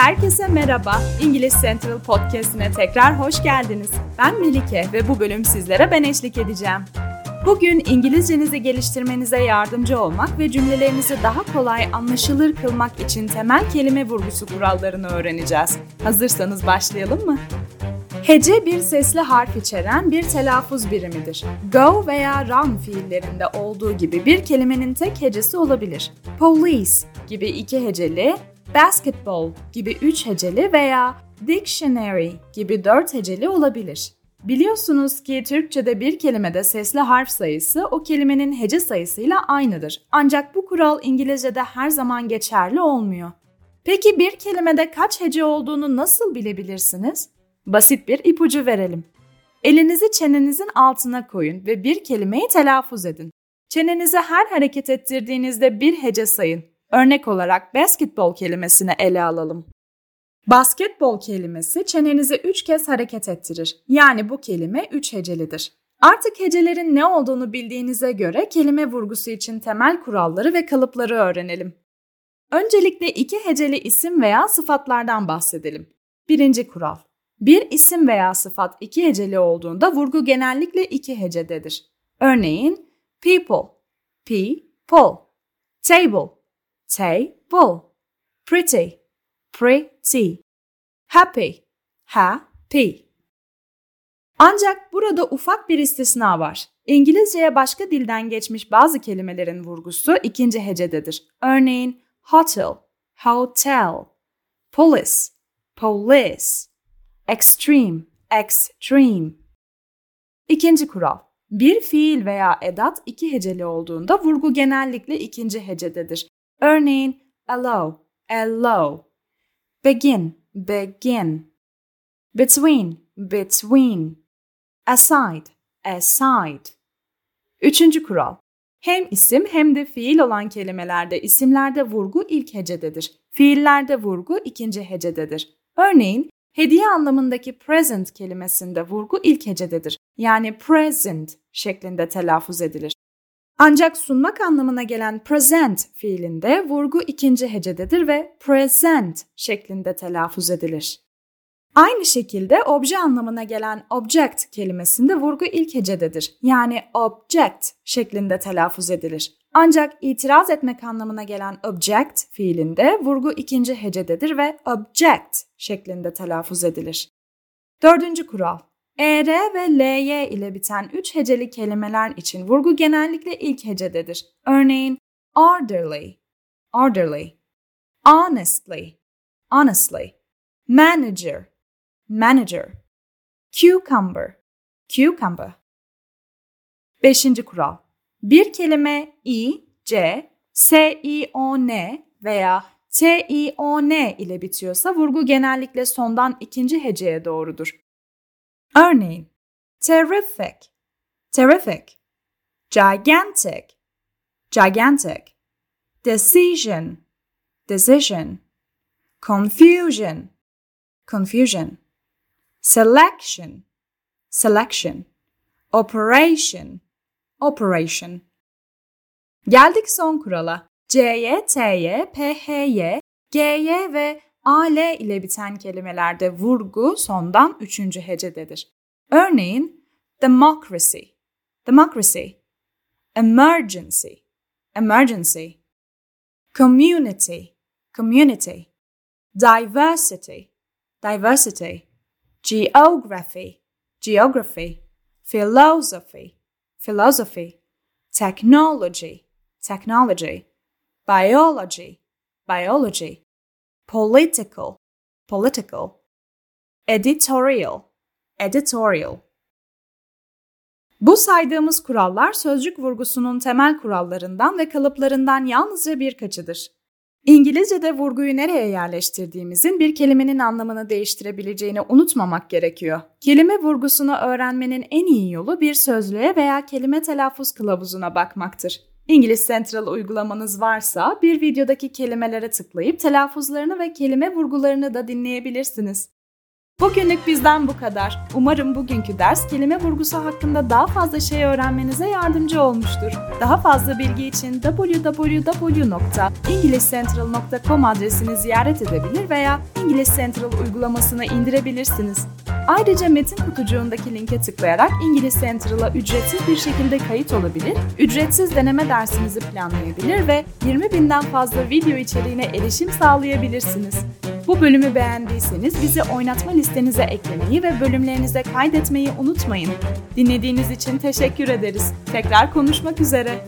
Herkese merhaba. İngiliz Central Podcast'ine tekrar hoş geldiniz. Ben Melike ve bu bölüm sizlere ben eşlik edeceğim. Bugün İngilizcenizi geliştirmenize yardımcı olmak ve cümlelerinizi daha kolay anlaşılır kılmak için temel kelime vurgusu kurallarını öğreneceğiz. Hazırsanız başlayalım mı? Hece bir sesli harf içeren bir telaffuz birimidir. Go veya run fiillerinde olduğu gibi bir kelimenin tek hecesi olabilir. Police gibi iki heceli, basketball gibi üç heceli veya dictionary gibi dört heceli olabilir. Biliyorsunuz ki Türkçe'de bir kelimede sesli harf sayısı o kelimenin hece sayısıyla aynıdır. Ancak bu kural İngilizce'de her zaman geçerli olmuyor. Peki bir kelimede kaç hece olduğunu nasıl bilebilirsiniz? Basit bir ipucu verelim. Elinizi çenenizin altına koyun ve bir kelimeyi telaffuz edin. Çenenizi her hareket ettirdiğinizde bir hece sayın. Örnek olarak basketbol kelimesini ele alalım. Basketbol kelimesi çenenizi üç kez hareket ettirir. Yani bu kelime üç hecelidir. Artık hecelerin ne olduğunu bildiğinize göre kelime vurgusu için temel kuralları ve kalıpları öğrenelim. Öncelikle iki heceli isim veya sıfatlardan bahsedelim. Birinci kural. Bir isim veya sıfat iki heceli olduğunda vurgu genellikle iki hecededir. Örneğin people, people, table, table, pretty, pretty, happy, happy. Ancak burada ufak bir istisna var. İngilizceye başka dilden geçmiş bazı kelimelerin vurgusu ikinci hecededir. Örneğin hotel, hotel, police, police, extreme, extreme. İkinci kural. Bir fiil veya edat iki heceli olduğunda vurgu genellikle ikinci hecededir. Örneğin allow, allow, begin, begin, between, between, aside, aside. Üçüncü kural. Hem isim hem de fiil olan kelimelerde isimlerde vurgu ilk hecededir. Fiillerde vurgu ikinci hecededir. Örneğin hediye anlamındaki present kelimesinde vurgu ilk hecededir. Yani present şeklinde telaffuz edilir. Ancak sunmak anlamına gelen present fiilinde vurgu ikinci hecededir ve present şeklinde telaffuz edilir. Aynı şekilde obje anlamına gelen object kelimesinde vurgu ilk hecededir. Yani object şeklinde telaffuz edilir. Ancak itiraz etmek anlamına gelen object fiilinde vurgu ikinci hecededir ve object şeklinde telaffuz edilir. Dördüncü kural. ER ve LY ile biten üç heceli kelimeler için vurgu genellikle ilk hecededir. Örneğin orderly, orderly, honestly, honestly, manager, manager, cucumber, cucumber. Beşinci kural. Bir kelime i, c, s, i, o, n veya t, i, o, n ile bitiyorsa vurgu genellikle sondan ikinci heceye doğrudur. Örneğin, terrific, terrific, gigantic, gigantic, decision, decision, confusion, confusion, selection, selection, operation, operation. Geldik son kurala. C'ye, T'ye, G'ye ve AL ile biten kelimelerde vurgu sondan üçüncü hecededir. Örneğin democracy, democracy, emergency, emergency, community, community, diversity, diversity, geography, geography, philosophy, philosophy, technology, technology, biology, biology, political, political, editorial, editorial. Bu saydığımız kurallar sözcük vurgusunun temel kurallarından ve kalıplarından yalnızca birkaçıdır. İngilizce'de vurguyu nereye yerleştirdiğimizin bir kelimenin anlamını değiştirebileceğini unutmamak gerekiyor. Kelime vurgusunu öğrenmenin en iyi yolu bir sözlüğe veya kelime telaffuz kılavuzuna bakmaktır. İngiliz Central uygulamanız varsa bir videodaki kelimelere tıklayıp telaffuzlarını ve kelime vurgularını da dinleyebilirsiniz. Bugünlük bizden bu kadar. Umarım bugünkü ders kelime vurgusu hakkında daha fazla şey öğrenmenize yardımcı olmuştur. Daha fazla bilgi için www.englishcentral.com adresini ziyaret edebilir veya English Central uygulamasını indirebilirsiniz. Ayrıca metin kutucuğundaki linke tıklayarak İngiliz Central'a ücretsiz bir şekilde kayıt olabilir, ücretsiz deneme dersinizi planlayabilir ve 20 binden fazla video içeriğine erişim sağlayabilirsiniz. Bu bölümü beğendiyseniz bizi oynatma listenize eklemeyi ve bölümlerinize kaydetmeyi unutmayın. Dinlediğiniz için teşekkür ederiz. Tekrar konuşmak üzere.